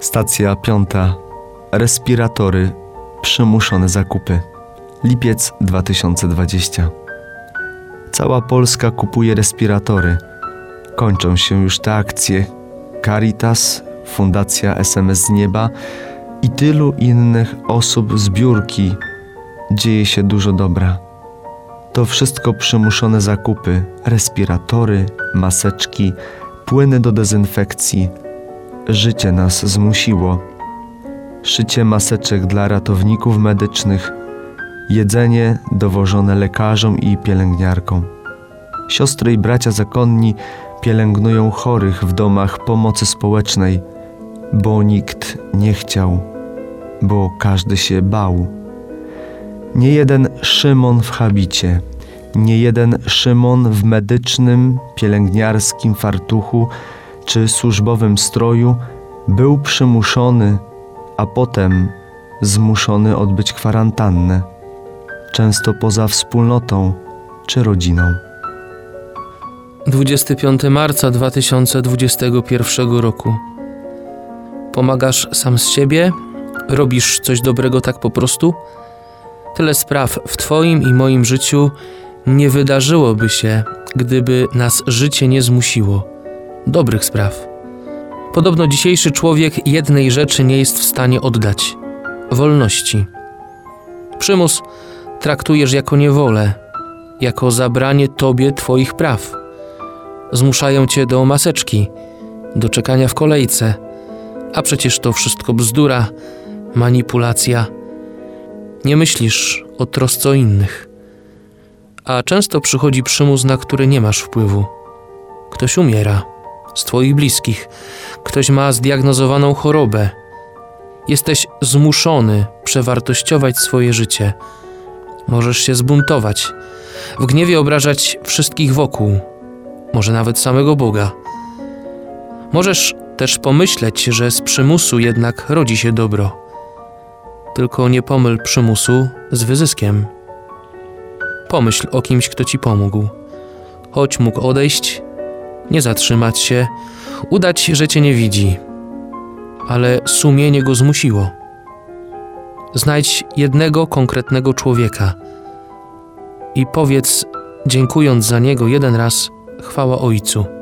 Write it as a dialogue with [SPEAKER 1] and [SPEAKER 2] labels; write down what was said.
[SPEAKER 1] Stacja piąta. Respiratory. Przymuszone zakupy. Lipiec 2020. Cała Polska kupuje respiratory. Kończą się już te akcje. Caritas, Fundacja SMS z Nieba i tylu innych osób zbiórki. Dzieje się dużo dobra. To wszystko przymuszone zakupy, respiratory, maseczki, płyny do dezynfekcji. Życie nas zmusiło. Szycie maseczek dla ratowników medycznych, jedzenie dowożone lekarzom i pielęgniarkom. Siostry i bracia zakonni pielęgnują chorych w domach pomocy społecznej, bo nikt nie chciał, bo każdy się bał. Nie jeden Szymon w habicie, nie jeden Szymon w medycznym, pielęgniarskim fartuchu czy służbowym stroju był przymuszony, a potem zmuszony odbyć kwarantannę, często poza wspólnotą czy rodziną.
[SPEAKER 2] 25 marca 2021 roku. Pomagasz sam z siebie? Robisz coś dobrego tak po prostu? Tyle spraw w Twoim i moim życiu nie wydarzyłoby się, gdyby nas życie nie zmusiło. Dobrych spraw. Podobno dzisiejszy człowiek jednej rzeczy nie jest w stanie oddać wolności. Przymus traktujesz jako niewolę, jako zabranie Tobie Twoich praw. Zmuszają Cię do maseczki, do czekania w kolejce, a przecież to wszystko bzdura, manipulacja. Nie myślisz o trosce o innych. A często przychodzi przymus, na który nie masz wpływu. Ktoś umiera z Twoich bliskich, ktoś ma zdiagnozowaną chorobę. Jesteś zmuszony przewartościować swoje życie. Możesz się zbuntować, w gniewie obrażać wszystkich wokół, może nawet samego Boga. Możesz też pomyśleć, że z przymusu jednak rodzi się dobro. Tylko nie pomyl przymusu z wyzyskiem. Pomyśl o kimś, kto ci pomógł. Choć mógł odejść, nie zatrzymać się, udać, że cię nie widzi, ale sumienie go zmusiło. Znajdź jednego konkretnego człowieka i powiedz, dziękując za niego jeden raz, chwała Ojcu.